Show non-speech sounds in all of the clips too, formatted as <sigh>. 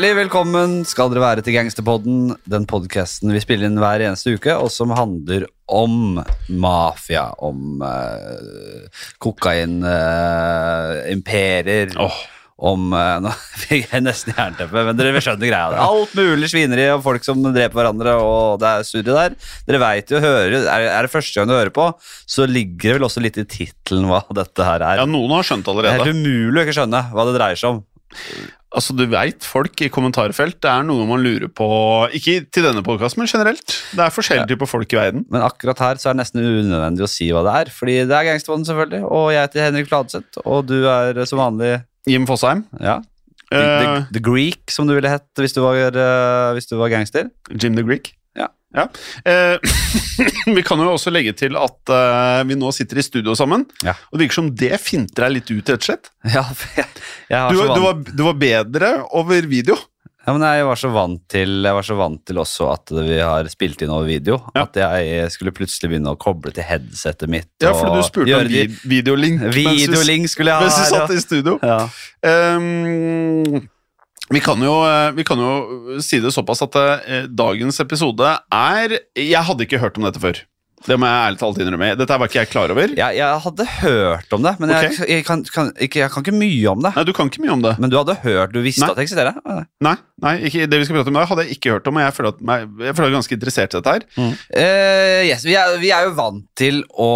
Hjertelig velkommen skal dere være til Gangsterpodden, den podkasten vi spiller inn hver eneste uke, og som handler om mafia, om uh, kokainimperier uh, oh. Om uh, <laughs> Nå fikk jeg nesten jernteppe, men dere skjønner greia. Det alt mulig svineri og folk som dreper hverandre, og det er surre der. Dere veit jo, hører, er, er det første gang du hører på, så ligger det vel også litt i tittelen hva dette her er. Ja, noen har skjønt det er allerede. helt umulig å ikke skjønne hva det dreier seg om. Altså, Du veit folk i kommentarfelt. Det er noe man lurer på Ikke til denne podkasten, men generelt. Det er forskjellige typer folk i verden. Men akkurat her så er det nesten unødvendig å si hva det er. Fordi det er Gangsterboden, selvfølgelig. Og jeg heter Henrik Fladseth. Og du er eh, som vanlig Jim Fosheim. ja, the, the, eh, the Greek, som du ville hett hvis du var, eh, hvis du var gangster. Jim the Greek. Ja. Eh, <coughs> vi kan jo også legge til at eh, vi nå sitter i studio sammen. Ja. Og det virker som det finter deg litt ut, rett og slett. <laughs> Ja, jeg, jeg, har Du, så du, var, du var bedre over video. ja, men jeg var så vant til Jeg var så vant til også at vi har spilt inn over video. Ja. At jeg skulle plutselig begynne å koble til headsetet mitt. Ja, for du spurte om vid videolink mens vi- skulle jeg ha mens vi satt i studio. ja. Ehm, vi kan, jo, eh, vi kan jo si det såpass at eh, dagens episode er Jeg hadde ikke hørt om dette før. Det må jeg ærlig talt innrømme. Dette var ikke jeg klar over. Jeg, jeg hadde hørt om det, men jeg, jeg, kan, kan, ikke, jeg kan ikke mye om det. Nei, Du kan ikke mye om det. Men du hadde hørt, du visste Nei. at det eksisterer? Nei, nei ikke, det vi skal prate om i hadde jeg ikke hørt om, og jeg føler at meg, jeg føler er ganske interessert i dette her. Eh, yes, vi, er, vi er jo vant til å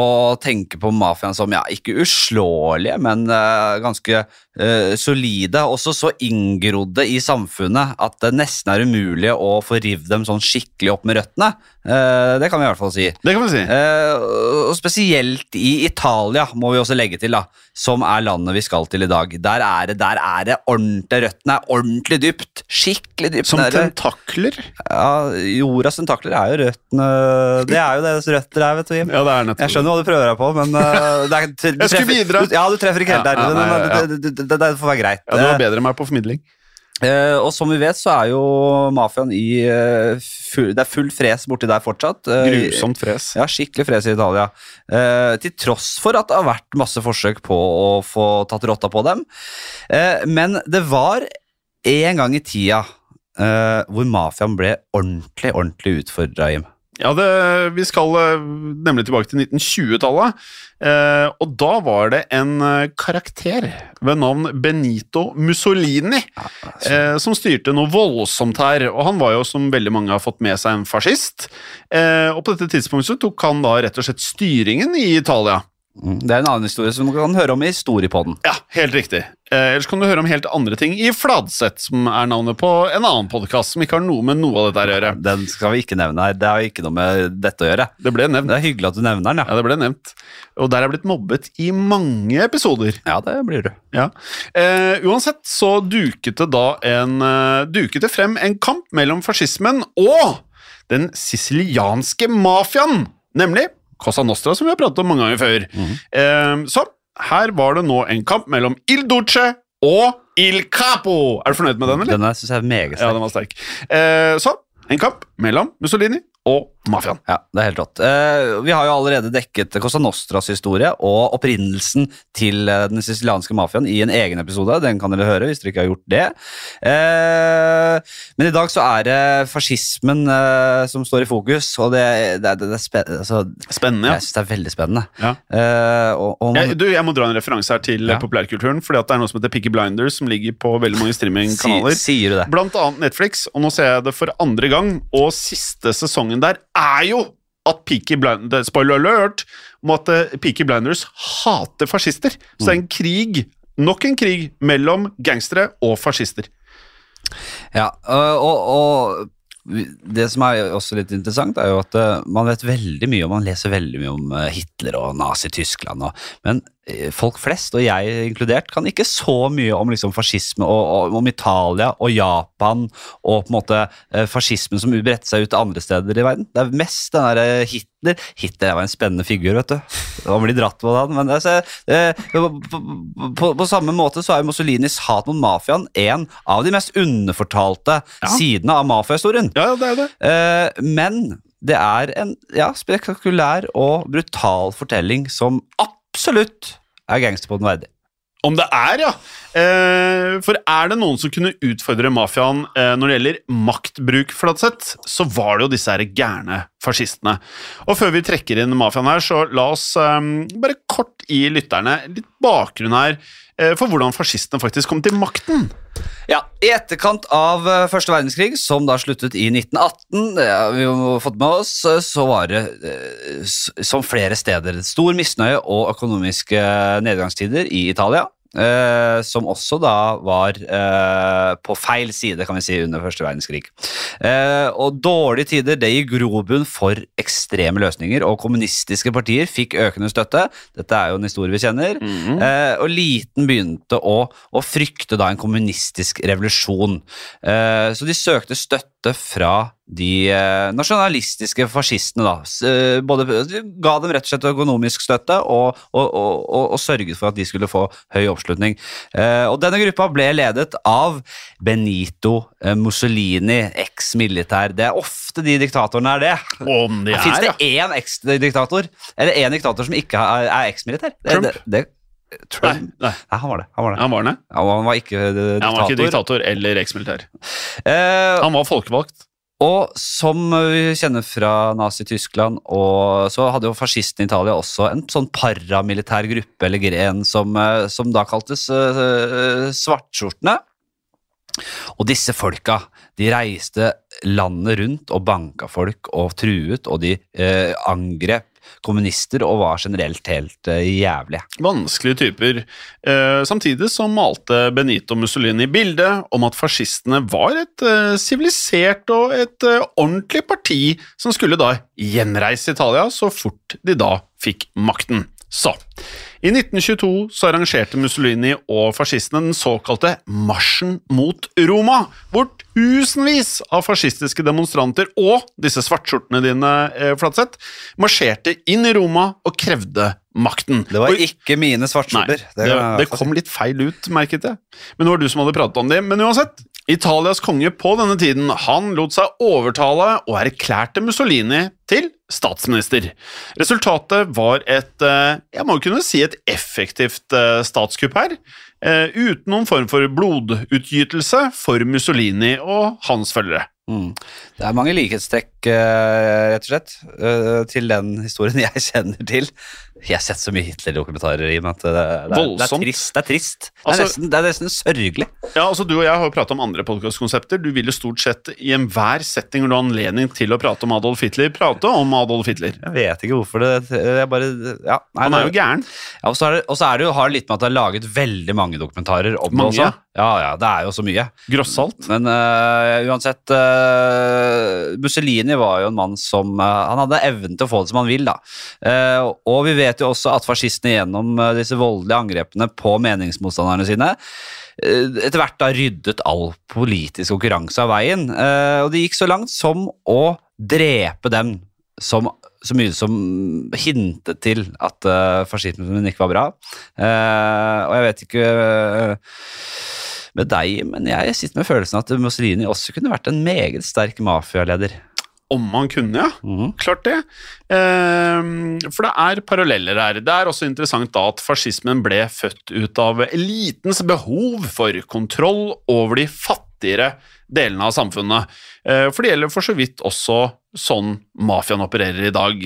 tenke på mafiaen som ja, ikke uslåelige, men uh, ganske eh, solide. Også så inngrodde i samfunnet at det nesten er umulig å få rivd dem sånn skikkelig opp med røttene. Uh, det kan vi i hvert fall si. Det kan vi si. Uh, og spesielt i Italia, må vi også legge til, da, som er landet vi skal til i dag. Der er det, der er det ordentlig Røttene er ordentlig dypt. Skikkelig dypt. Som nede. tentakler. Ja, Jordas tentakler er jo røttene Det er jo deres røtter her, vet du, Jim. Ja, det er nettopp Jeg skjønner hva du prøver deg på, men uh, det er, du Jeg skulle treffer- bidra. Du, ja, du treffer ikke helt der. ja, nei, ja, ja. Det, det, får være greit. Ja, Du var bedre enn meg på formidling. Eh, og som vi vet, så er jo mafiaen i eh, full, Det er full fres borti der fortsatt. Eh, Grusomt fres. Ja, skikkelig fres i Italia. Eh, til tross for at det har vært masse forsøk på å få tatt rotta på dem. Eh, men det var en gang i tida eh, hvor mafiaen ble ordentlig, ordentlig utfordra, Jim. Ja, det, vi skal eh, nemlig tilbake til 1920-tallet. Eh, og da var det en eh, karakter ved navn Benito Mussolini eh, som styrte noe voldsomt her. Og han var jo, som veldig mange har fått med seg, en fascist. Eh, og på dette tidspunktet tok han da rett og slett styringen i Italia. Mm, Det er en annen historie som du kan høre om i Historiepodden. Ja, helt riktig. Eh, ellers kan du høre om helt andre ting i Fladseth, som er navnet på en annen podkast som ikke har noe med noe av dette å gjøre. Den skal vi ikke nevne her. Det har ikke noe med dette å gjøre. Det ble nevnt. Det er hyggelig at du nevner den, Ja, ja det ble nevnt. Og der er jeg blitt mobbet i mange episoder. Ja, det blir du. Ja. Eh, uansett så duket det da en eh, Duket det frem en kamp mellom fascismen og den sicilianske mafiaen, nemlig Cosa Nostra, som vi har pratet om mange ganger før. Eh, så her var det nå en kamp mellom Il Duce og Il Capo. Er du fornøyd med den, eller? Den syns jeg er meget Ja, den var sterk. Eh, så, en kamp mellom Mussolini og mafiaen. Ja, det er helt rått. Eh, vi har jo allerede dekket Cosa Nostras historie og opprinnelsen til eh, den sicilianske mafiaen i en egen episode. Den kan dere høre hvis dere ikke har gjort det. Eh, men i dag så er det fascismen som står i fokus, og det, det, det, det er spe altså, Spennende, ja. Jeg syns det er veldig spennende. Ja. Og, og man, Jeg, du, jeg må dra en referanse her til Ja. populærkulturen. Fordi det er noe som heter Picky Blinders, som ligger på veldig mange streamingkanaler. si, sier du det? Blant annet Netflix, og nå ser jeg det for andre gang. Og siste sesongen der er jo at Peaky Blinders Spoiler alert! Om at eh, Peaky Blinders hater fascister. Så det er en krig, nok en krig, mellom gangstere og fascister. Ja, og, og, og det som er også litt interessant, er jo at eh, man vet veldig mye, og man leser veldig mye om eh, Hitler og Nazi-Tyskland, men eh, folk flest, og jeg inkludert, kan ikke så mye om liksom, fascisme og, og om Italia og Japan og på en måte fascismen som bredte seg ut andre steder i verden. Det er mest den derre Hitler Hitler var en spennende figur, vet du. Han blir dratt på den, men det, er så- eh, på, på, på, på samme måte så er Mussolinis hat mot mafiaen en av de mest underfortalte sidene av mafiahistorien. Ja, det er det. Eh, men det er en ja, spektakulær og brutal fortelling som absolutt er gangsterpodden verdig. Om det er, ja. Eh, for er det noen som kunne utfordre mafiaen eh, når det gjelder maktbruk, Flatseth, så var det jo disse her gærne fascistene. Og før vi trekker inn mafiaen her, så la oss eh, bare kort gi lytterne litt bakgrunn her for hvordan fascistene faktisk kom til makten. Ja, I etterkant av eh, første verdenskrig, som da sluttet i 1918, det har vi jo fått med oss, eh, så var det, eh, som flere steder, stor misnøye og økonomiske nedgangstider i Italia. Eh, som også da var eh, på feil side, kan vi si, under første verdenskrig. Eh, og dårlige tider det gir grobunn for ekstreme løsninger, og kommunistiske partier fikk økende støtte. Dette er jo en historie vi kjenner. eh, og liten begynte å, å frykte da en kommunistisk revolusjon. Eh, så de søkte støtte fra de eh, nasjonalistiske fascistene. da. Eh, både, ga dem rett og slett økonomisk støtte og, og, og, og, sørget for at de skulle få høy oppslutning. Eh, og Denne gruppa ble ledet av Benito Mussolini, eks-militær. Det er ofte de diktatorene er det. Om de Fins er, det ja. én eks-diktator? Eller én diktator som ikke er, eks-militær? Trump? Det, det, Nei, nei, Nei, han var det. Han var det. han var det. Ja, han var ikke diktator. Han var ikke diktator eller eksmilitær. Uh, Han var folkevalgt. Og som vi kjenner fra Nazi-Tyskland, så hadde jo fascistene i Italia også en sånn paramilitær gruppe eller gren som, eh, som da kaltes eh, svartskjortene. Og disse folka, de reiste landet rundt og banka folk og truet, og de eh, angrep kommunister og var generelt helt uh, jævlige. Vanskelige typer. Eh, samtidig så malte Benito Mussolini bildet om at fascistene var et eh, sivilisert og et eh, ordentlig parti som skulle da gjenreise Italia så fort de da fikk makten. Så, i 1922 så arrangerte Mussolini og fascistene den såkalte marsjen mot Roma, hvor tusenvis av fascistiske demonstranter og disse svartskjortene dine, eh, Flatseth, marsjerte inn i Roma og krevde makten. Det var ikke mine svartskjorter. det, det kom litt feil ut, merket jeg. Men det var du som hadde pratet om det. Men uansett, Italias konge på denne tiden han lot seg overtale og erklærte Mussolini til statsminister. Resultatet var et eh, jeg må kunne si et effektivt eh, statskupp her, eh, uten noen form for blodutgytelse for Mussolini og hans følgere. Mm. Det er mange likhetstrekk, rett og slett, til den historien <laughs> jeg kjenner til. Jeg har sett så mye Hitler-dokumentarer i meg at det, det, er, det, er trist. Det er trist. Det er, Altså- nesten, det er nesten sørgelig. Ja, altså Du og jeg har jo pratet om andre podcastkonsepter. Du vil jo stort sett i enhver setting hvor du har anledning til å prate om Adolf Hitler, prate om Adolf Hitler. Jeg vet ikke hvorfor det Jeg bare ja, nei, Han er jo gæren. Ja, og så er det, jo har litt med at det er laget veldig mange dokumentarer om Mange, det også. Ja, ja, det er jo så mye. Grossalt. Men uh, uansett uh, Mussolini var jo en mann som uh, Han hadde evnen til å få det som han vil, da. Og vi vet jo også at fascistene gjennom øh, disse voldelige angrepene på meningsmotstanderne sine øh, etter hvert da ryddet all politisk konkurranse av veien. Eh, og det gikk så langt som å drepe dem som så mye som hintet til at uh, fascismen ikke var bra. Eh, og jeg vet ikke eh, med deg, men jeg sitter med følelsen at Mussolini også kunne vært en meget sterk mafialeder. Om man kunne, ja. Mhm. Klart det. Eh, for det er paralleller her. Det er også interessant da at fascismen ble født ut av elitens behov for kontroll over de fattigere delene av samfunnet. Eh, For det gjelder for så vidt også sånn mafiaen opererer i dag.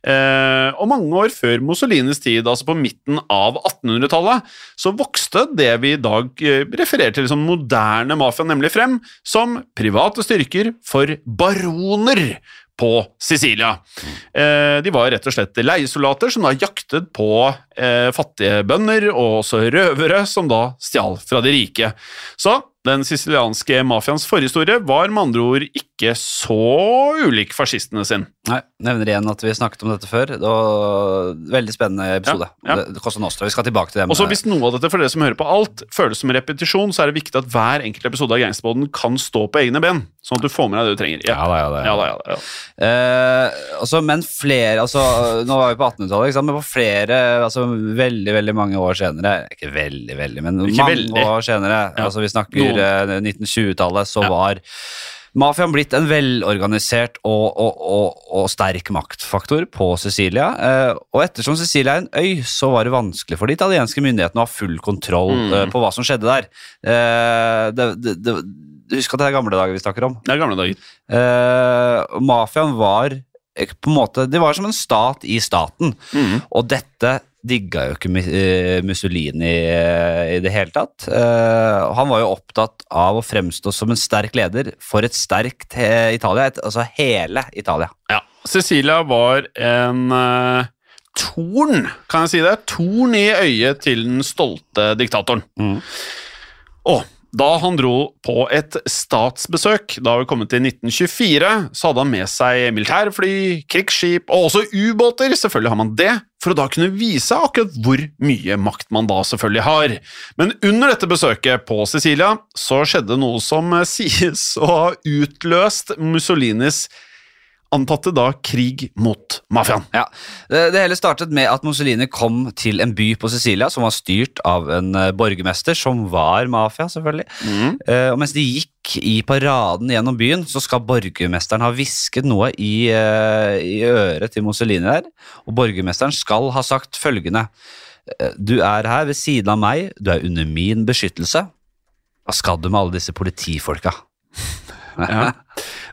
Eh, Og mange år før Mussolinis tid, altså på midten av 1800-tallet, så vokste det vi i dag eh, refererer til som moderne mafia nemlig frem, som private styrker for baroner på Sicilia. Eh, de var rett og slett leiesoldater som da jaktet på eh, fattige bønder og også røvere som da stjal fra de rike. Så den sicilianske mafiaens forhistorie var med andre ord ikke så ulik fascistene sin. Nei, nevner igjen at vi snakket om dette før. Det var en Veldig spennende episode. Ja, ja. Det, koster Nostra. Vi skal tilbake til det. Også Hvis noe av dette for dere som hører på alt føles som repetisjon, så er det viktig at hver enkelt episode av Gangsterboden kan stå på egne ben, sånn at du får med deg det du trenger. Ja da, ja da, ja. Ja da, ja da, ja. Eh, altså, men flere altså, Nå var vi på 1800-tallet, men på flere altså, Veldig veldig mange år senere Ikke veldig, veldig, men Ikke mange veldig. år senere. Ja. Altså, vi snakker eh, 1920-tallet, så Ja. var mafiaen blitt en velorganisert og, og, og, og sterk maktfaktor på Sicilia. Eh, og ettersom Sicilia er en øy, så var det vanskelig for de italienske myndighetene å ha full kontroll Mm. eh, på hva som skjedde der. Eh, det, det, det, husk at det er gamle dager vi snakker om. Det er gamle dager. Mafiaen var på en måte De var som en stat i staten. Mm. Og dette digga jo ikke eh, Mussolini eh, i det hele tatt. Eh, han var jo opptatt av å fremstå som en sterk leder for et sterkt Italia. Altså hele Italia. Ja. Cecilia var en uh, torn, kan jeg si det? Torn i øyet til den stolte diktatoren. Mm. Og da han dro på et statsbesøk, da vi kom til 1924, så hadde han med seg militærfly, krigsskip og også ubåter. Selvfølgelig har man det, for å da kunne vise akkurat hvor mye makt man da selvfølgelig har. Men under dette besøket på Sicilia så skjedde noe som sies å ha utløst Mussolinis antatte da krig mot mafiaen. Ja, det, hele startet med at Mussolini kom til en by på Sicilia som var styrt av en eh, borgermester som var mafia, selvfølgelig. Mm. og mens de gikk i paraden gjennom byen, så skal borgermesteren ha hvisket noe i, eh, i øret til Mussolini der. Og borgermesteren skal ha sagt følgende Du er her ved siden av meg, du er under min beskyttelse. Hva skal du med alle disse politifolka? Ja.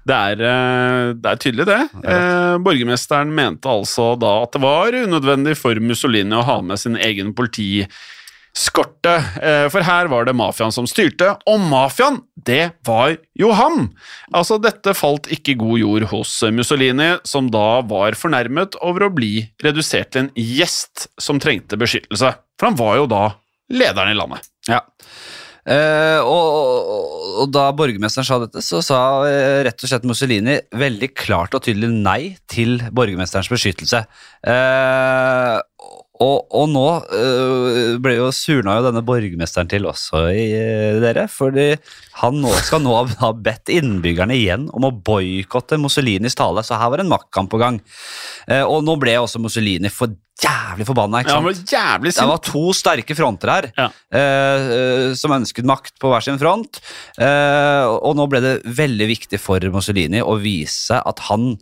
Det er, eh, det er tydelig, det. Eh, borgermesteren mente altså da at det var unødvendig for Mussolini å ha med sin egen politiskorte, eh, for her var det mafiaen som styrte, og mafiaen, det var jo ham! Altså, dette falt ikke god jord hos Mussolini, som da var fornærmet over å bli redusert til en gjest som trengte beskyttelse, for han var jo da lederen i landet. Ja. Eh, og, og, og da borgermesteren sa dette, så sa eh, rett og slett Mussolini veldig klart og tydelig nei til borgermesterens beskyttelse. Eh, og, og nå øh, ble jo surna jo denne borgermesteren til også i øh, dere, fordi han nå skal nå ha bedt innbyggerne igjen om å boikotte Mussolinis tale, så her var en maktkamp på gang. Eh, og nå ble også Mussolini for jævlig forbanna. ikke Ja, sant? han var jævlig Det var to sterke fronter her, Ja. eh, eh, som ønsket makt på hver sin front. Eh, og nå ble det veldig viktig for Mussolini å vise at han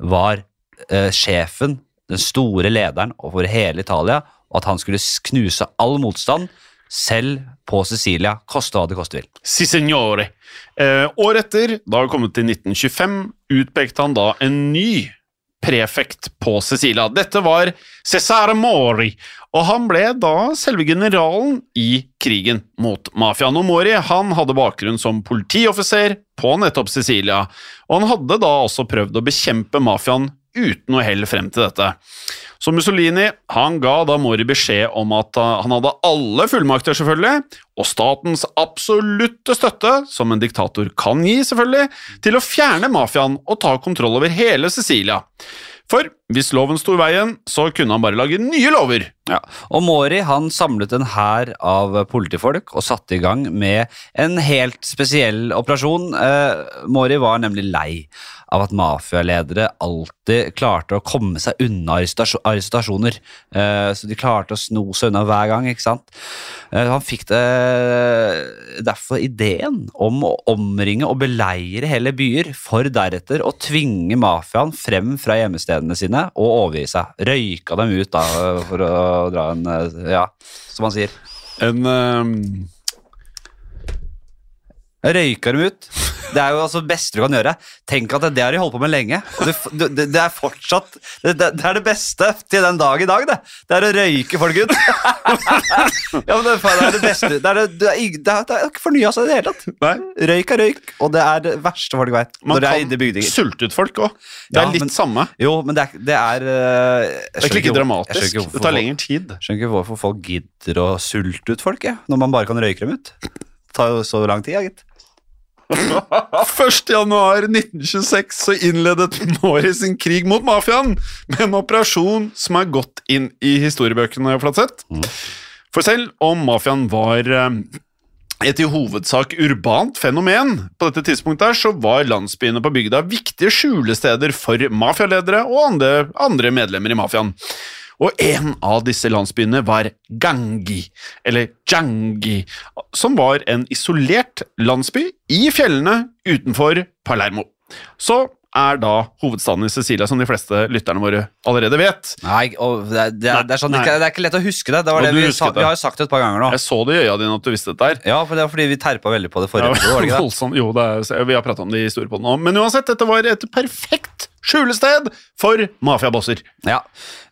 var eh, sjefen, den store lederen over hele Italia, og at han skulle knuse all motstand, selv på Sicilia, koste hva det koste vil. Si signore. Eh, året etter, da vi kommet til 1925, utpekte han da en ny prefekt på Sicilia. Dette var Cesare Mori, og han ble da selve generalen i krigen mot mafiaen. Og Mori han hadde bakgrunn som politioffiser på nettopp Sicilia, og han hadde da også prøvd å bekjempe mafiaen uten noe hell frem til dette. Så Mussolini han ga da Mori beskjed om at uh, han hadde alle fullmakter, selvfølgelig, og statens absolutte støtte, som en diktator kan gi, selvfølgelig, til å fjerne mafiaen og ta kontroll over hele Sicilia. For hvis loven sto i veien, så kunne han bare lage nye lover Ja. Og Mori han samlet en hær av politifolk og satte i gang med en helt spesiell operasjon. Eh, Mori var nemlig lei av at mafialedere alltid klarte å komme seg unna arrestasjoner. Eh, så de klarte å sno seg unna hver gang, ikke sant. Eh, han fikk det derfor ideen om å omringe og beleire hele byer, for deretter å tvinge mafiaen frem fra hjemmestedene sine og overgi seg. Røyka dem ut, da, for å dra en eh, Ja, som han sier. En eh, Røyka dem ut. Det er jo altså det beste du kan gjøre. Tenk at det, det har de holdt på med lenge. Det, det, det er fortsatt det, er det beste til den dag i dag, det. Det er å røyke folk ut. <laughs> ja, men det, er det beste. Det er, det, er, ikke fornya seg i det hele tatt. Nei. Røyk er røyk, og det er det verste folk vet. Man kan sulte ut folk òg. Det Ja, er litt men- samme. Jo, men det er, det er eh, Det er ikke dramatisk. ikke Det tar lengre tid. Skjønner ikke hvorfor folk gidder å sulte ut folk, jeg, når man bare kan røyke dem ut. Det tar jo så lang tid, ja, gitt. 1. januar 1926 så innledet Mori sin krig mot mafiaen med en operasjon som er gått inn i historiebøkene, Flatseth. For selv om mafiaen var eh, et i hovedsak urbant fenomen på dette tidspunktet, her, så var landsbyene på bygda viktige skjulesteder for mafialedere og andre, andre medlemmer i mafiaen. Og en av disse landsbyene var Gangi, eller Jangi, som var en isolert landsby i fjellene utenfor Palermo. Så er da hovedstaden i Sicilia, som de fleste lytterne våre allerede vet. Nei, det, er, det, er, det, sånn, det, er, ikke lett å huske det. Det var det vi, sa, vi har jo sagt det et par ganger nå. Jeg så det i øya dine at du visste dette her. Ja, for det var fordi vi terpa veldig på det forrige Ja? <laughs> Jo, det er, vi har prata om det i historiepodden òg. Men uansett, dette var et perfekt skjulested for mafiabosser. Ja.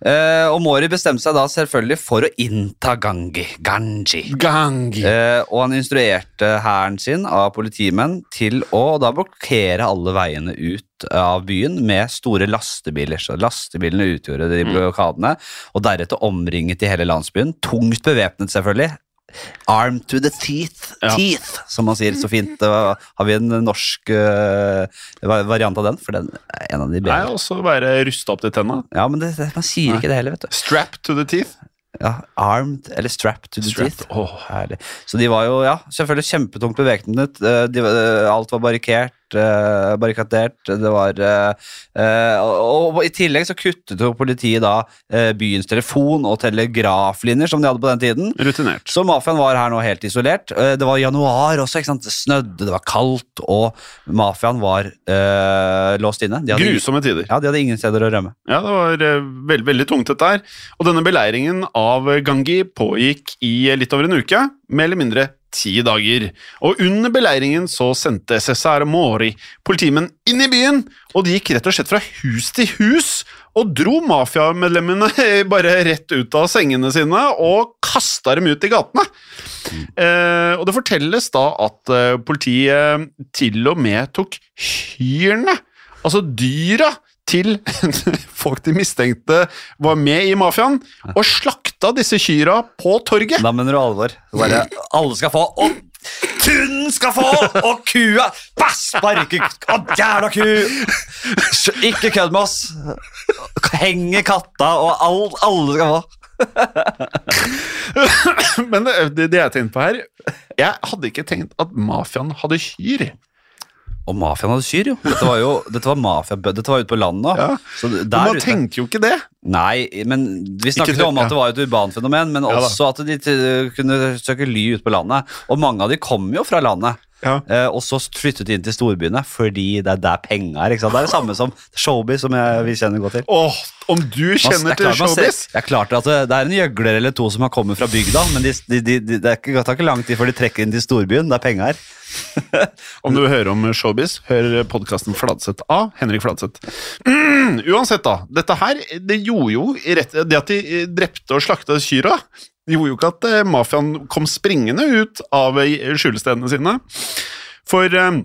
Eh, og Mori bestemte seg da selvfølgelig for å innta Gangi. Ganji. Gangi. Eh, og han instruerte hæren sin av politimenn til å da blokkere alle veiene ut av byen med store lastebiler. Så lastebilene utgjorde de Mm. blokadene, og deretter omringet de hele landsbyen. Tungt bevæpnet, selvfølgelig. Arm to the teeth, Ja. teeth som man sier så fint. Har vi en norsk uh, variant av den, for den er en av de Nei, bedre. også være rusta opp til tenna. Ja, men det, man sier ikke det heller, vet du. Strap to the teeth. Ja, Armed eller strapped to the Strap. teeth. Oh, Herlig. Så de var jo, ja, selvfølgelig kjempetungt bevæpnet. Eh, eh, Alt var barrikert, barrikadert. Det var eh, eh, og, i tillegg så kuttet jo politiet da eh, byens telefon- og telegraflinjer, som de hadde på den tiden. Rutinert. Så mafiaen var her nå helt isolert. Eh, Det var januar også, ikke sant? det snødde, det var kaldt, og mafiaen var eh, låst inne. Grusomme tider. Ja, de hadde ingen steder å rømme. Ja, det var eh, veldig, veldig tungt dette her. Og denne beleiringen av Gangi pågikk i litt over en uke, mer eller mindre ti dager. Og under beleiringen så sendte Cesare Mori politimenn inn i byen, og de gikk rett og slett fra hus til hus og dro mafiamedlemmene <laughs> bare rett ut av sengene sine og kasta dem ut i gatene. Eh, og det fortelles da at eh, politiet til og med tok hyrene, altså dyra, til <laughs> folk de mistenkte var med i mafiaen, og slakta disse kyra på torget. Da mener du alvor. Bare, alle skal få, og tunden skal få, og kua Bare sparke Å, jævla ku! Ikke kødd med oss! Henge katta, og all, alle skal få. <laughs> Men det, det, det jeg tenkte på her Jeg hadde ikke tenkt at mafiaen hadde kyr. Og mafiaen hadde kyr, jo. Dette var jo Dette var mafia, dette var ute på landet. Ja. Men man ute tenker jo ikke det. Nei, men vi snakket jo om at det var et urbanfenomen, men Ja også at de kunne søke ly ute på landet. Og mange av de kom jo fra landet. Ja. Eh, og så flyttet de inn til storbyene fordi det er der penga er. Det er det samme som showbiz, som jeg, vi kjenner godt til. Åh, om du kjenner er til showbiz Det er klart at det, er en gjøgler eller to som har kommet fra bygda, men de, de, de, de, det er ikke, tar ikke lang tid før de trekker inn til storbyen. Det er penger her. <laughs> Om du vil høre om showbiz, hør podkasten Fladseth av Henrik Fladseth. Mm, <clears throat> uansett, da. Dette her, det gjorde jo rett, Det at de eh, drepte og slakta kyrne, gjorde jo ikke at eh, mafiaen kom springende ut av eh, skjulestedene sine. For eh,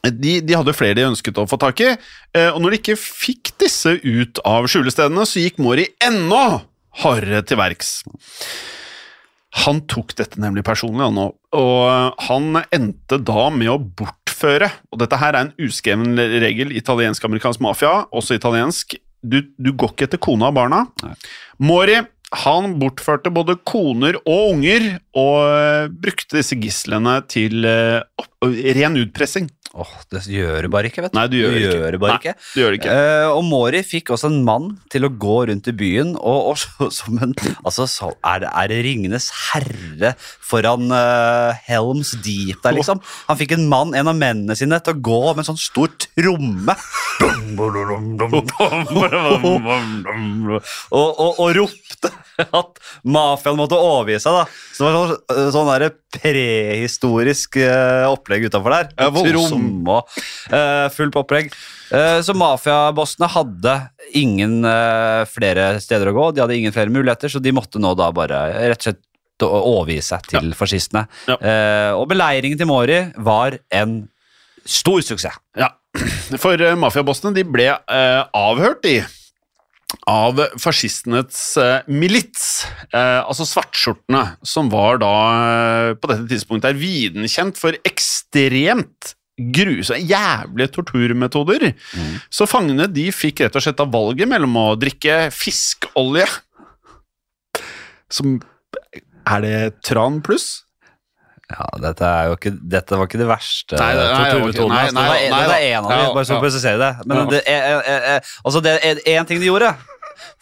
de, de hadde flere de ønsket å få tak i, eh, og når de ikke fikk disse ut av skjulestedene, så gikk Mori enda hardere til verks. Han tok dette nemlig personlig, han òg, og han endte da med å bortføre Og dette her er en uskreven regel i italiensk-amerikansk mafia, også italiensk. Du, du går ikke etter kona og barna. Mori Han bortførte både koner og unger, og eh, brukte disse gislene til eh, ren utpressing. Åh, det gjør du bare ikke, vet du. Nei, du gjør det ikke. det bare Nei, ikke. du gjør det ikke. Uh, og Mori fikk også en mann til å gå rundt i byen, og, og <laughs> så, som en Altså, så er det, er det Ringenes herre foran uh, Helms Deep der, liksom. Han fikk en mann, en av mennene sine, til å gå med en sånn stor tromme. <laughs> <laughs> og, og, og ropte <laughs> at mafiaen måtte overgi seg. da Så det var sånn, sånn der prehistorisk uh, opplegg utafor der. Ja. Tromme og uh, fullt opplegg. Uh, så mafiabossene hadde ingen uh, flere steder å gå, de hadde ingen flere muligheter, så de måtte nå da bare rett og slett overgi seg til fascistene. Ja. Eh, og beleiringen til Mori var en stor suksess. Ja, for uh, mafiabossene de ble eh, avhørt, de. Av fascistenes eh, milits, eh, altså svartskjortene, som var da eh, på dette tidspunktet er videnkjent for ekstremt grusomme, jævlige torturmetoder. Så fangene de fikk rett og slett av valget mellom å drikke fiskolje Som Er det tran pluss? Ja, dette, er jo ikke, dette var ikke det verste Nei, det- nei, torturmetoden. nei, altså. Det nei, nei, det var da. en av dem, bare så å presisere det. Men det er, er, er, altså det er en ting de gjorde.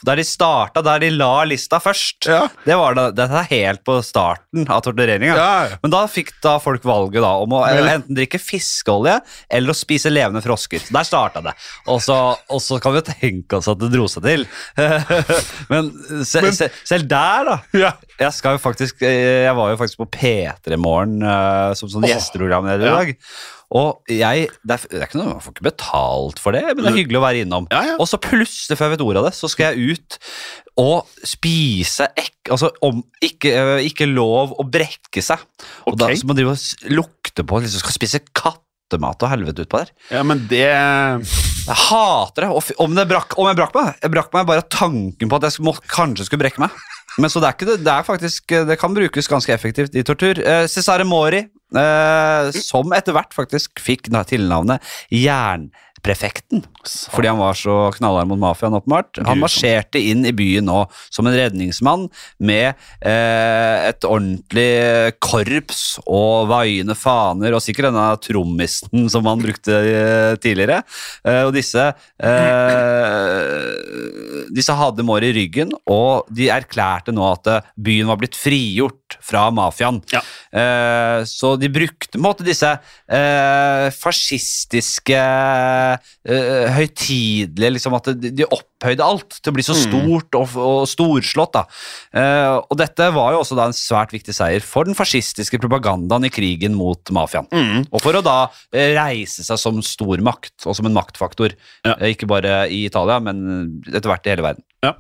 Der de starta, der de la lista først. Ja. Det var da, Dette er helt på starten av tortureringa. Ja. Men da fikk da folk valget da om å enten drikke fiskeolje eller å spise levende frosker. Der starta det. Og så, og så kan vi jo tenke oss at det dro seg til. <laughs> Men, se, se, selv der, da. Ja. Jeg, skal jo faktisk, eh, jeg var jo faktisk på P3 Morgen uh, som sånn gjesteprogramleder i dag. Og jeg, det er, det er ikke noe, Man får ikke betalt for det, men det er hyggelig å være innom. Ja, ja. Og så plutselig, før jeg vet ordet av det, så skal jeg ut og spise ek, altså om, ikke, øh, ikke lov å brekke seg. Og da så man drive og s- lukte på liksom skal spise kattemat og helvete utpå der. Ja, men det Jeg hater det. Om, det brakk, om jeg brakk meg Jeg brakk meg bare tanken på at jeg må, kanskje skulle brekke meg. Men så det er ikke det. Det er faktisk Det kan brukes ganske effektivt i tortur. Eh, Cesare Mori, eh, som etter hvert faktisk fikk tilnavnet tilnavnet Jernprefekten. Fordi han var så knallhard mot mafiaen, åpenbart. Han marsjerte inn i byen nå som en redningsmann med eh, et ordentlig korps og vaiende faner, og sikkert denne trommisten som han brukte eh, tidligere. Eh, og disse eh, Disse hadde Mår i ryggen, og de erklærte nå at eh, byen var blitt frigjort fra mafiaen. Ja. Eh, så de brukte måte disse eh, fascistiske eh, høytidelige liksom At de, de opphøyde alt til å bli så stort og, og storslått. Eh, og dette var jo også da en svært viktig seier for den fascistiske propagandaen i krigen mot mafiaen. Og for å da reise seg som stormakt og som en maktfaktor. Ja. Ikke bare i Italia, men etter hvert i hele verden. Ja.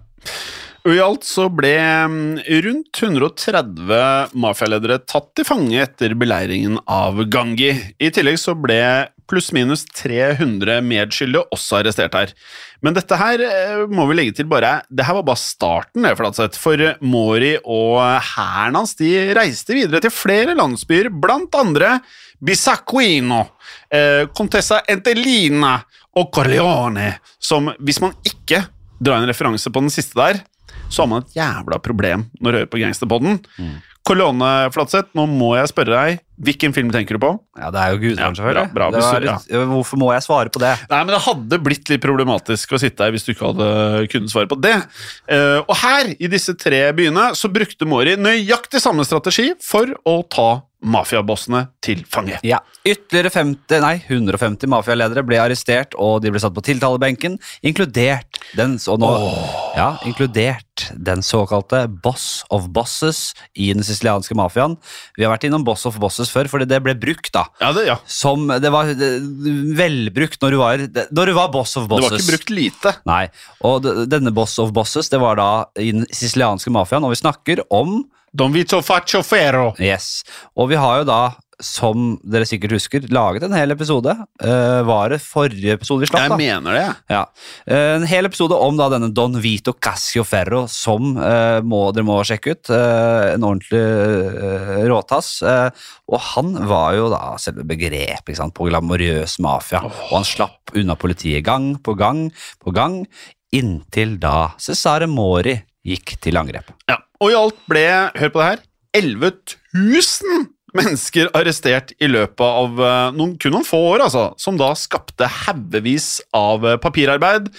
Og I alt så ble mm, rundt 130 mafialedere tatt til fange etter beleiringen av Gangi. I tillegg så ble pluss-minus 300 medskyldige også arrestert her. Men dette her eh, må vi legge til bare Det her var bare starten, det, For Mori og hæren hans de reiste videre til flere landsbyer, blant andre Bisacquino, eh, Contessa Entelina og Corleone, som hvis man ikke drar en referanse på den siste der, så har man et jævla problem når du hører på Gangsterpodden. Corleone, Flatseth, nå må jeg spørre deg, hvilken film tenker du på? Ja, Det er jo gudfaren, Ja, selvfølgelig. bra, bra, var du- Hvorfor må jeg svare på det? Nei, men det hadde blitt litt problematisk å sitte her hvis du ikke hadde kunnet svare på det. Uh, og her, i disse tre byene, så brukte Mori nøyaktig samme strategi for å ta mafiabossene til fange. Ja. Ytterligere 50, nei, 150 mafialedere ble arrestert, og de ble satt på tiltalebenken, inkludert den, så nå, ja, inkludert den såkalte boss of bosses i den sicilianske mafiaen. Vi har vært innom boss of bosses før, fordi det ble brukt da. Ja, det, ja. Som, det var det, velbrukt når du var, når du var boss of Bosses. Det var ikke brukt lite. Nei, og denne boss of bosses, det var da i den sicilianske mafiaen, og vi snakker om Don Vito Faccio Ferro. Yes. Og vi har jo da, som dere sikkert husker, laget en hel episode. Uh, var det forrige episode vi slapp, Jeg da? mener det. Ja. Uh, en hel episode om da denne Don Vito Cassioferro, som uh, må, dere må sjekke ut. En ordentlig råtass. Og han var jo da selve begrepet ikke sant, på glamorøs mafia. Og han slapp unna politiet gang på gang på gang, inntil da Cesare Mori gikk til angrep. Ja. Og i alt ble, hør på det her, 11 000 mennesker arrestert i løpet av eh, noen, kun noen få år, altså, som da skapte haugevis av eh, papirarbeid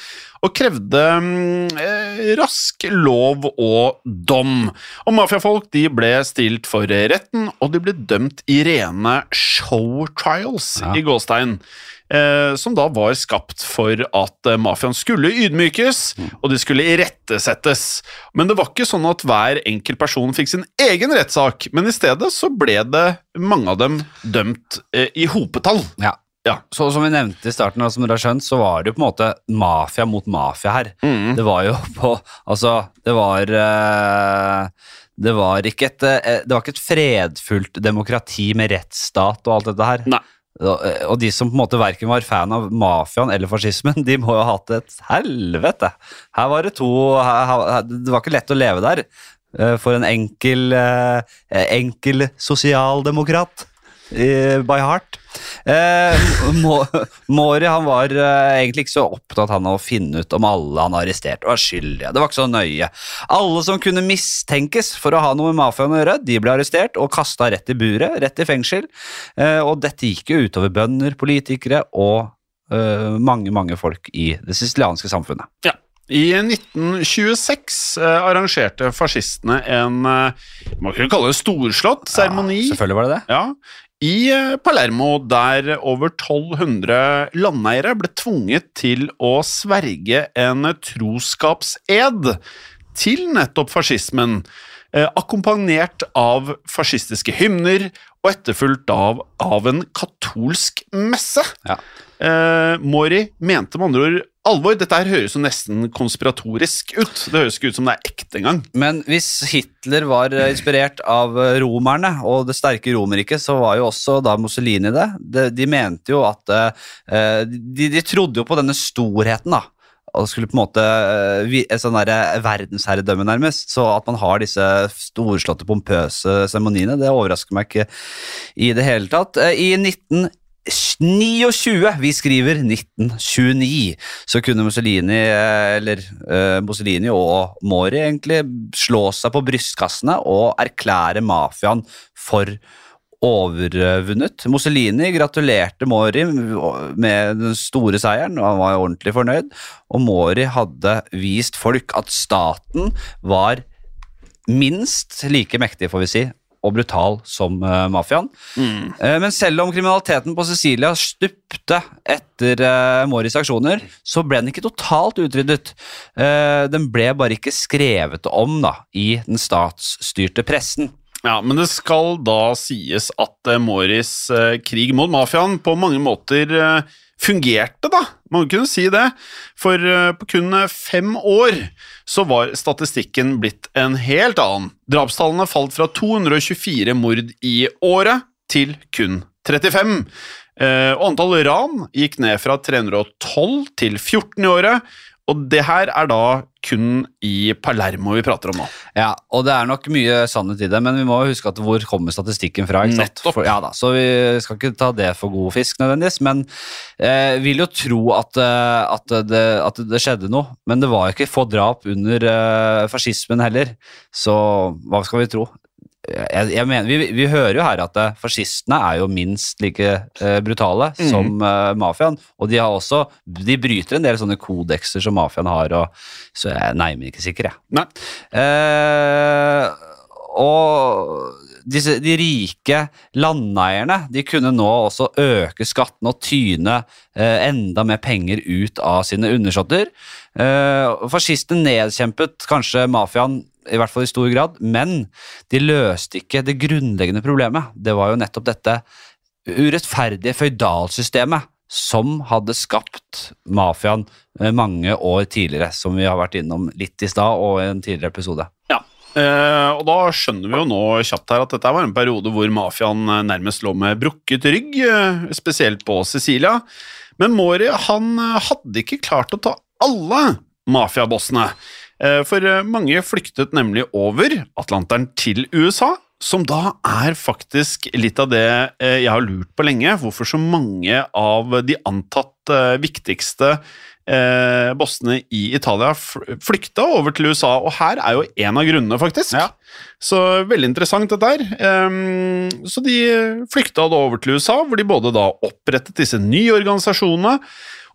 og krevde mm, eh, rask lov og dom. Og mafiafolk de ble stilt for retten, og de ble dømt i rene show trials Ja. i gåstein. Eh, som da var skapt for at eh, mafiaen skulle ydmykes, og de skulle irettesettes. Men det var ikke sånn at hver enkelt person fikk sin egen rettssak, men i stedet så ble det mange av dem dømt eh, i hopetall. Ja. Ja. Så som vi nevnte i starten, som dere har skjønt, så var det jo på en måte mafia mot mafia her. Mm. Det var jo på Altså, det var Det var ikke et Det var ikke et fredfullt demokrati med rettsstat og alt dette her. Nei. Og, eh, de som på en måte verken var fan av mafiaen eller fascismen, <laughs> de må jo ha hatt et helvete. Her var det to her, Det var ikke lett å leve der eh, for en enkel eh, enkel sosialdemokrat by heart. Eh, <laughs> Mori han var eh, egentlig ikke så opptatt han av å finne ut om alle han arresterte var skyldige. Det var ikke så nøye. Alle som kunne mistenkes for å ha noe med mafiaen å gjøre, de ble arrestert og kasta rett i buret, rett i fengsel. Eh, og dette gikk jo utover bønder, politikere og eh, mange, mange folk i det sicilianske samfunnet. Ja. I 1926 eh, arrangerte fascistene en eh, man kunne kalle det storslått seremoni. Selvfølgelig var det det. Ja, I eh, Palermo, der over 1200 landeiere ble tvunget til å sverge en troskapsed til nettopp fascismen, eh, akkompagnert av fascistiske hymner og etterfulgt av, av en katolsk messe. Ja. Eh, Mori mente med andre ord alvor. Dette her høres jo nesten konspiratorisk ut. Det høres ikke ut som det er ekte engang. Men hvis Hitler var inspirert av romerne og det sterke Romerriket, så var jo også da Mussolini det. De, de mente jo at eh, de, de, trodde jo på denne storheten, da. Og skulle på en måte eh, sånn der verdensherredømme, nærmest. Så at man har disse storslåtte, pompøse seremoniene, det overrasker meg ikke i det hele tatt. Eh, I 19 29, vi skriver 1929, så kunne Mussolini, eh, eller uh, Mussolini og Mori egentlig slå seg på brystkassene og erklære mafiaen for overvunnet. Mussolini gratulerte Mori med den store seieren, og han var ordentlig fornøyd. Og Mori hadde vist folk at staten var minst like mektig, får vi si, og brutal som uh, mafiaen. Eh, men selv om kriminaliteten på Sicilia stupte etter uh, Moris aksjoner, så ble den ikke totalt utryddet. Uh, den ble bare ikke skrevet om da, i den statsstyrte pressen. Ja, men det skal da sies at Moris krig mot mafiaen på mange måter fungerte, da. Man kunne si det. For eh, på kun eh, fem år så var statistikken blitt en helt annen. Drapstallene falt fra 224 mord i året til kun 35. Eh, og antall ran gikk ned fra 312 til 14 i året. Og det her er da kun i Palermo vi prater om nå. Ja, og det er nok mye sannhet i det, men vi må huske at hvor kommer statistikken fra? Nettopp. For, ja da, Så vi skal ikke ta det for god fisk nødvendigvis, men eh, vil jo tro at, eh, at, det, at det skjedde noe. Men det var jo ikke få drap under eh, fascismen heller, så hva skal vi tro? Jeg, jeg mener, vi, vi hører jo her at eh, fascistene er jo minst like eh, brutale som eh, mafiaen. Og de har også, de bryter en del sånne kodekser som mafiaen har, og, så jeg er nærmere ikke sikker, jeg. Eh, og disse, de rike landeierne de kunne nå også øke skattene og tyne eh, enda mer penger ut av sine undersåtter. Eh, fascistene nedkjempet kanskje mafiaen i hvert fall i stor grad, men de løste ikke det grunnleggende problemet. Det var jo nettopp dette urettferdige føydalsystemet som hadde skapt mafiaen eh, mange år tidligere, som vi har vært innom litt i stad og i en tidligere episode. Ja, eh, og da skjønner vi jo nå kjapt her at dette var en periode hvor mafiaen eh, nærmest lå med brukket rygg, spesielt på Sicilia. Men Mori han hadde ikke klart å ta alle mafiabossene. Eh, For eh, mange flyktet nemlig over Atlanteren til USA, som da er faktisk litt av det eh, jeg har lurt på lenge. Hvorfor så mange av de antatt viktigste bossene i Italia flykta over til USA, og her er jo en av grunnene, faktisk. Ja. Så veldig interessant dette her. Ehm, så de flykta da over til USA, hvor de både da opprettet disse nye organisasjonene,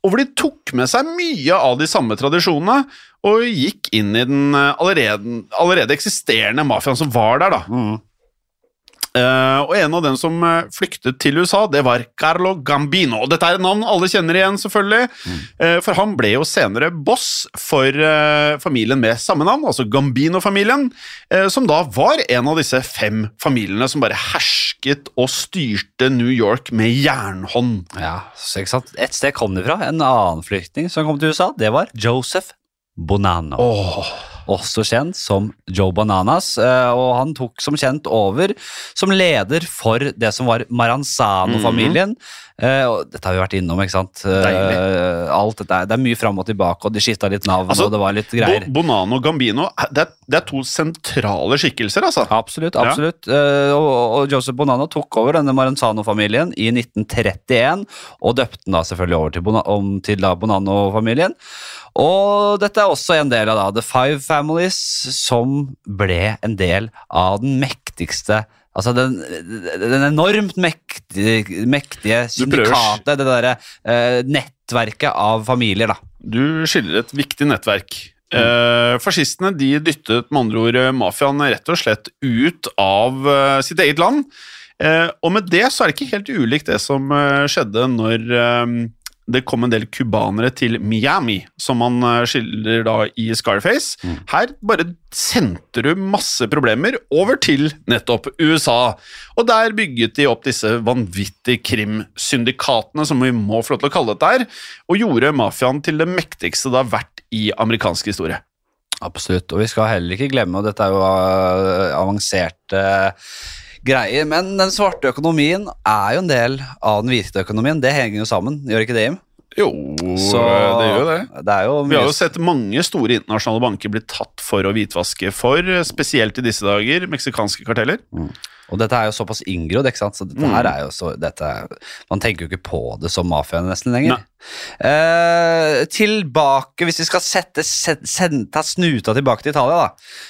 og hvor de tok med seg mye av de samme tradisjonene, og gikk inn i den eh, allerede, allerede eksisterende mafiaen som var der, da. Eh, og en av dem som eh, flyktet til USA, det var Carlo Gambino. Og dette er et navn alle kjenner igjen, selvfølgelig. Eh, for han ble jo senere boss for eh, familien med samme navn, altså Gambino-familien. eh, som da var en av disse fem familiene som bare hersket og styrte New York med jernhånd. Ja, så ikke sant? Et sted kom det fra. En annen flyktning som kom til USA, det var Joseph Bonanno. Også kjent som Joe Bananas, eh, og han tok som kjent over som leder for det som var Maranzano-familien. Mm -hmm. Dette har vi vært innom, ikke sant? Eh, Deilig. Alt dette, det er mye fram og tilbake, og de skifta litt navn, Altså, og det var litt greier. Bonano og Gambino, det er, det er to sentrale skikkelser, altså. Absolutt. absolutt. Ja. og, og Joseph Bonano tok over denne Maranzano-familien i 1931, og døpte den da selvfølgelig over til, Bona, Og dette er også en del av da The Five Families, som ble en del av den mektigste Altså den, den enormt mektige, mektige syndikatet, det derre eh, nettverket av familier, da. Du skiller et viktig nettverk. Eh, fascistene de dyttet med andre ord eh, mafiaen rett og slett ut av eh, sitt eget land. Eh, og med det så er det ikke helt ulikt det som eh, skjedde når det kom en del cubanere til Miami, som man eh, skildrer da i Scarface. Her bare sendte du masse problemer over til nettopp USA. Og der bygget de opp disse vanvittige krimsyndikatene, som vi må få lov til å kalle dette her, og gjorde mafiaen til det mektigste det har vært i amerikansk historie. Absolutt, og vi skal heller ikke glemme, og dette er jo uh, avanserte greier, men den svarte økonomien er jo en del av den hvite økonomien. Det henger jo sammen, gjør ikke det, Jim? Jo, Så det gjør jo det. Det jo Vi har jo sett mange store internasjonale banker bli tatt for å hvitvaske for, spesielt i disse dager, meksikanske karteller. Og dette er jo såpass inngrodd, ikke sant? Så dette Mm. her er jo så dette Man tenker jo ikke på det som mafia nesten lenger. Eh, tilbake, hvis vi skal sette, sette, sette ta snuta tilbake til Italia, da,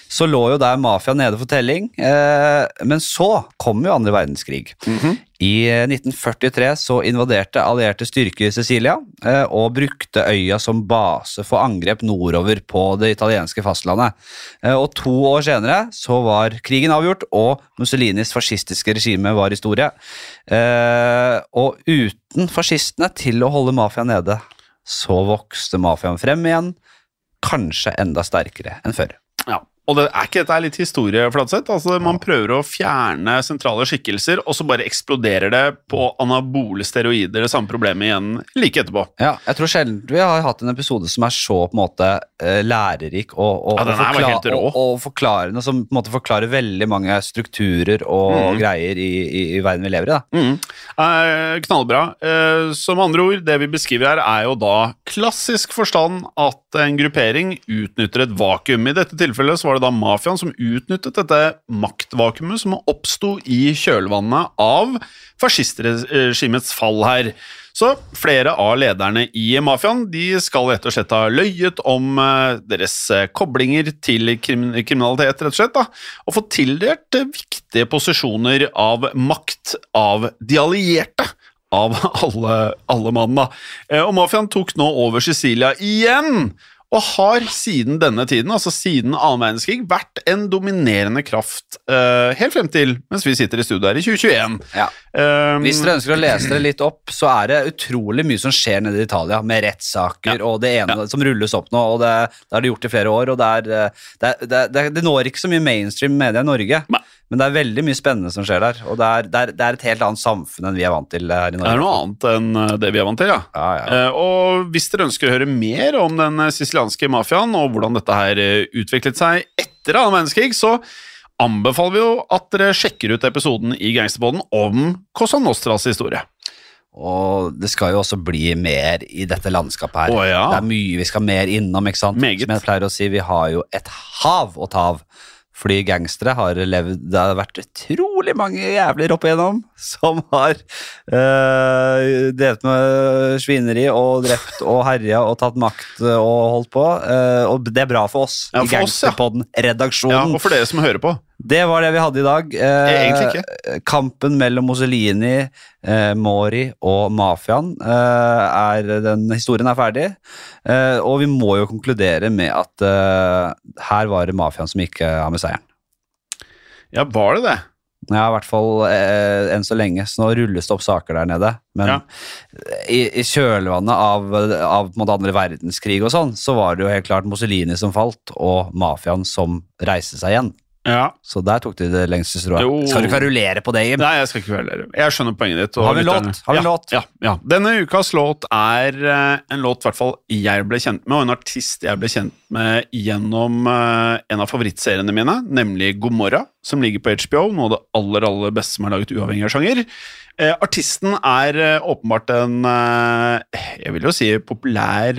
så lå jo der mafia nede for telling. Eh, men så kom jo andre verdenskrig. I eh, 1943 så invaderte allierte styrker Sicilia eh, og brukte øya som base for angrep nordover på det italienske fastlandet. Eh, og to år senere så var krigen avgjort, og Mussolinis fascistiske regime var historie. Eh, og uten fascistene til å holde mafiaen nede, så vokste mafiaen frem igjen, kanskje enda sterkere enn før. Ja. Og det er ikke dette litt historie, Fladseth? Altså, man prøver å fjerne sentrale skikkelser, og så bare eksploderer det på anabole steroider, det samme problemet igjen like etterpå. Ja, jeg tror sjelden vi har hatt en episode som er så på en måte eh, lærerik og, og, Ja, og, forkla- og, og forklarende, som på en måte forklarer veldig mange strukturer og Mm. greier i, i, i verden vi lever i. da. Mm. Eh, knallbra. Eh, som andre ord, det vi beskriver her, er jo da klassisk forstand at en gruppering utnytter et vakuum. I dette tilfellet så var det da mafiaen som utnyttet dette maktvakuumet som oppsto i kjølvannet av fascistregimets fall her. Så flere av lederne i mafiaen de skal rett og slett ha løyet om eh, deres eh, koblinger til kriminalitet, rett og slett, da, og fått tildelt eh, viktige posisjoner av makt av de allierte. Av alle, alle mann, Og mafiaen tok nå over Sicilia igjen, og har siden denne tiden, altså siden annen verdenskrig, vært en dominerende kraft uh, helt frem til mens vi sitter i studio her i 2021. Ja. Um, Hvis dere ønsker å lese det litt opp, så er det utrolig mye som skjer nede i Italia, med rettssaker og det ene som rulles opp nå, og det, det har de gjort i flere år. og Det, er, eh, det, det, det, det når ikke så mye mainstream media i Norge, Nei. Men det er veldig mye spennende som skjer der. Og det er, det er, det er et helt annet samfunn enn vi er vant til her i Norge. Det er noe annet enn eh, det vi er vant til, ja. Ja, ja. Eh, og hvis dere ønsker å høre mer om den eh, sicilianske mafiaen og hvordan dette her eh, utviklet seg etter annen verdenskrig, så anbefaler vi jo at dere sjekker ut episoden i Gangsterpodden om Cosa Nostras historie. Og det skal jo også bli mer i dette landskapet her. Å, ja. Det er mye vi skal mer innom, ikke sant? Meget. Som jeg pleier å si, vi har jo et hav å ta av Fordi gangstere har levd Det har vært utrolig mange jævler opp igjennom som har øh, delt med svineri og drept og herja og tatt makt og holdt på. øh, og det er bra for oss Ja, i for oss, ja. Gangsterpodden, Ja, og for dere som hører på. Det var det vi hadde i dag. Eh, Kampen mellom Mussolini, eh, Mori og mafiaen eh, er Den historien er ferdig. Eh, og vi må jo konkludere med at eh, her var det mafiaen som gikk eh, av med seieren. Ja, var det det? Ja, i hvert fall enn så lenge. Så nå rulles det opp saker der nede. Men Ja. i, i kjølvannet av, av på en måte andre verdenskrig og sånn, så var det jo helt klart Mussolini som falt, og mafiaen som reiste seg igjen. Ja. Så der tok de det lengste strået. Skal du kverulere på det, Jim? Nei, jeg skal ikke kverulere. Jeg skjønner poenget ditt. Har vi en låt? Har vi ja, låt? Ja, ja. Denne ukas låt er eh, en låt i hvert fall jeg ble kjent med, og en artist jeg ble kjent med gjennom eh, en av favorittseriene mine, nemlig God morgen, som ligger på HBO. Noe av det aller, aller beste som er laget uavhengig av sjanger. Eh, artisten er åpenbart en jeg vil jo si populær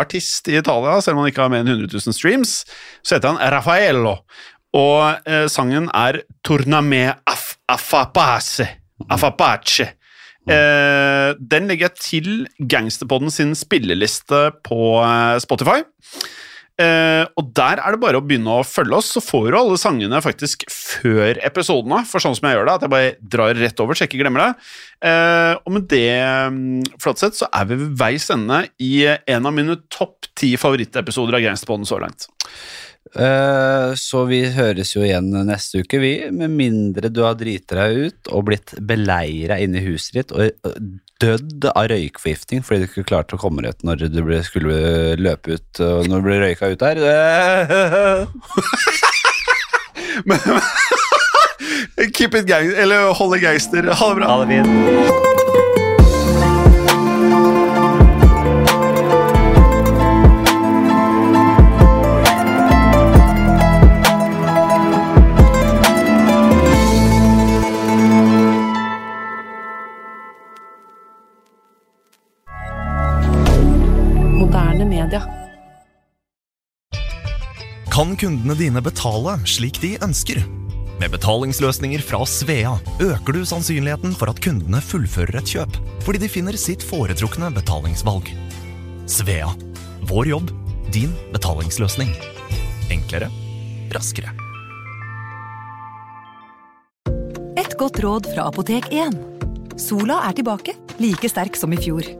artist i Italia, selv om han ikke har mer enn 100 000 streams. Så heter han Raffaello. Og eh, sangen er 'Torname af affapace. Affapace. Eh, den legger jeg til Gangsterpodden sin spilleliste på eh, Spotify. Eh, og der er det bare å begynne å følge oss, så får du alle sangene faktisk før episodene. For sånn som jeg gjør det, at jeg bare drar rett over, så jeg ikke glemmer det. Eh, og med det, mm, Flatseth, så er vi ved veis ende i en av mine topp ti favorittepisoder av Gangsterpodden så langt. Eh, så vi høres jo igjen neste uke, vi. Med mindre du har driti deg ut og blitt beleira inne i huset ditt og eh, dødd av røykforgiftning fordi du ikke klarte å komme deg ut når du ble, skulle løpe ut og når du ble røyka ut der. <laughs> Eh, <laughs> Keep it gang... Eller holde gangster. Ha det bra. Ha det fint. Media. Kan kundene dine betale slik de ønsker? Med betalingsløsninger fra Svea øker du sannsynligheten for at kundene fullfører et kjøp, fordi de finner sitt foretrukne betalingsvalg. Svea vår jobb, din betalingsløsning. Enklere, raskere. Et godt råd fra Apotek 1. Sola er tilbake, like sterk som i fjor.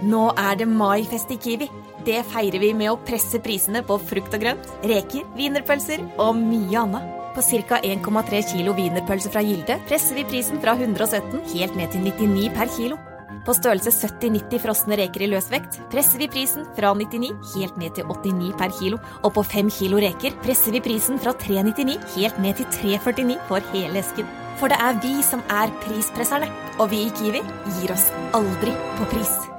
Nå er det maifest i Kiwi. Det feirer vi med å presse prisene på frukt og grønt, reker, wienerpølser og mye annet. På ca. 1,3 kilo wienerpølse fra Gilde presser vi prisen fra 117 helt ned til 99 per kilo. På størrelse 70-90 frosne reker i løsvekt presser vi prisen fra 99 helt ned til 89 per kilo. Og på 5 kilo reker presser vi prisen fra 399 helt ned til 349 for hele esken. For det er vi som er prispresserne, og vi i Kiwi gir oss aldri på pris.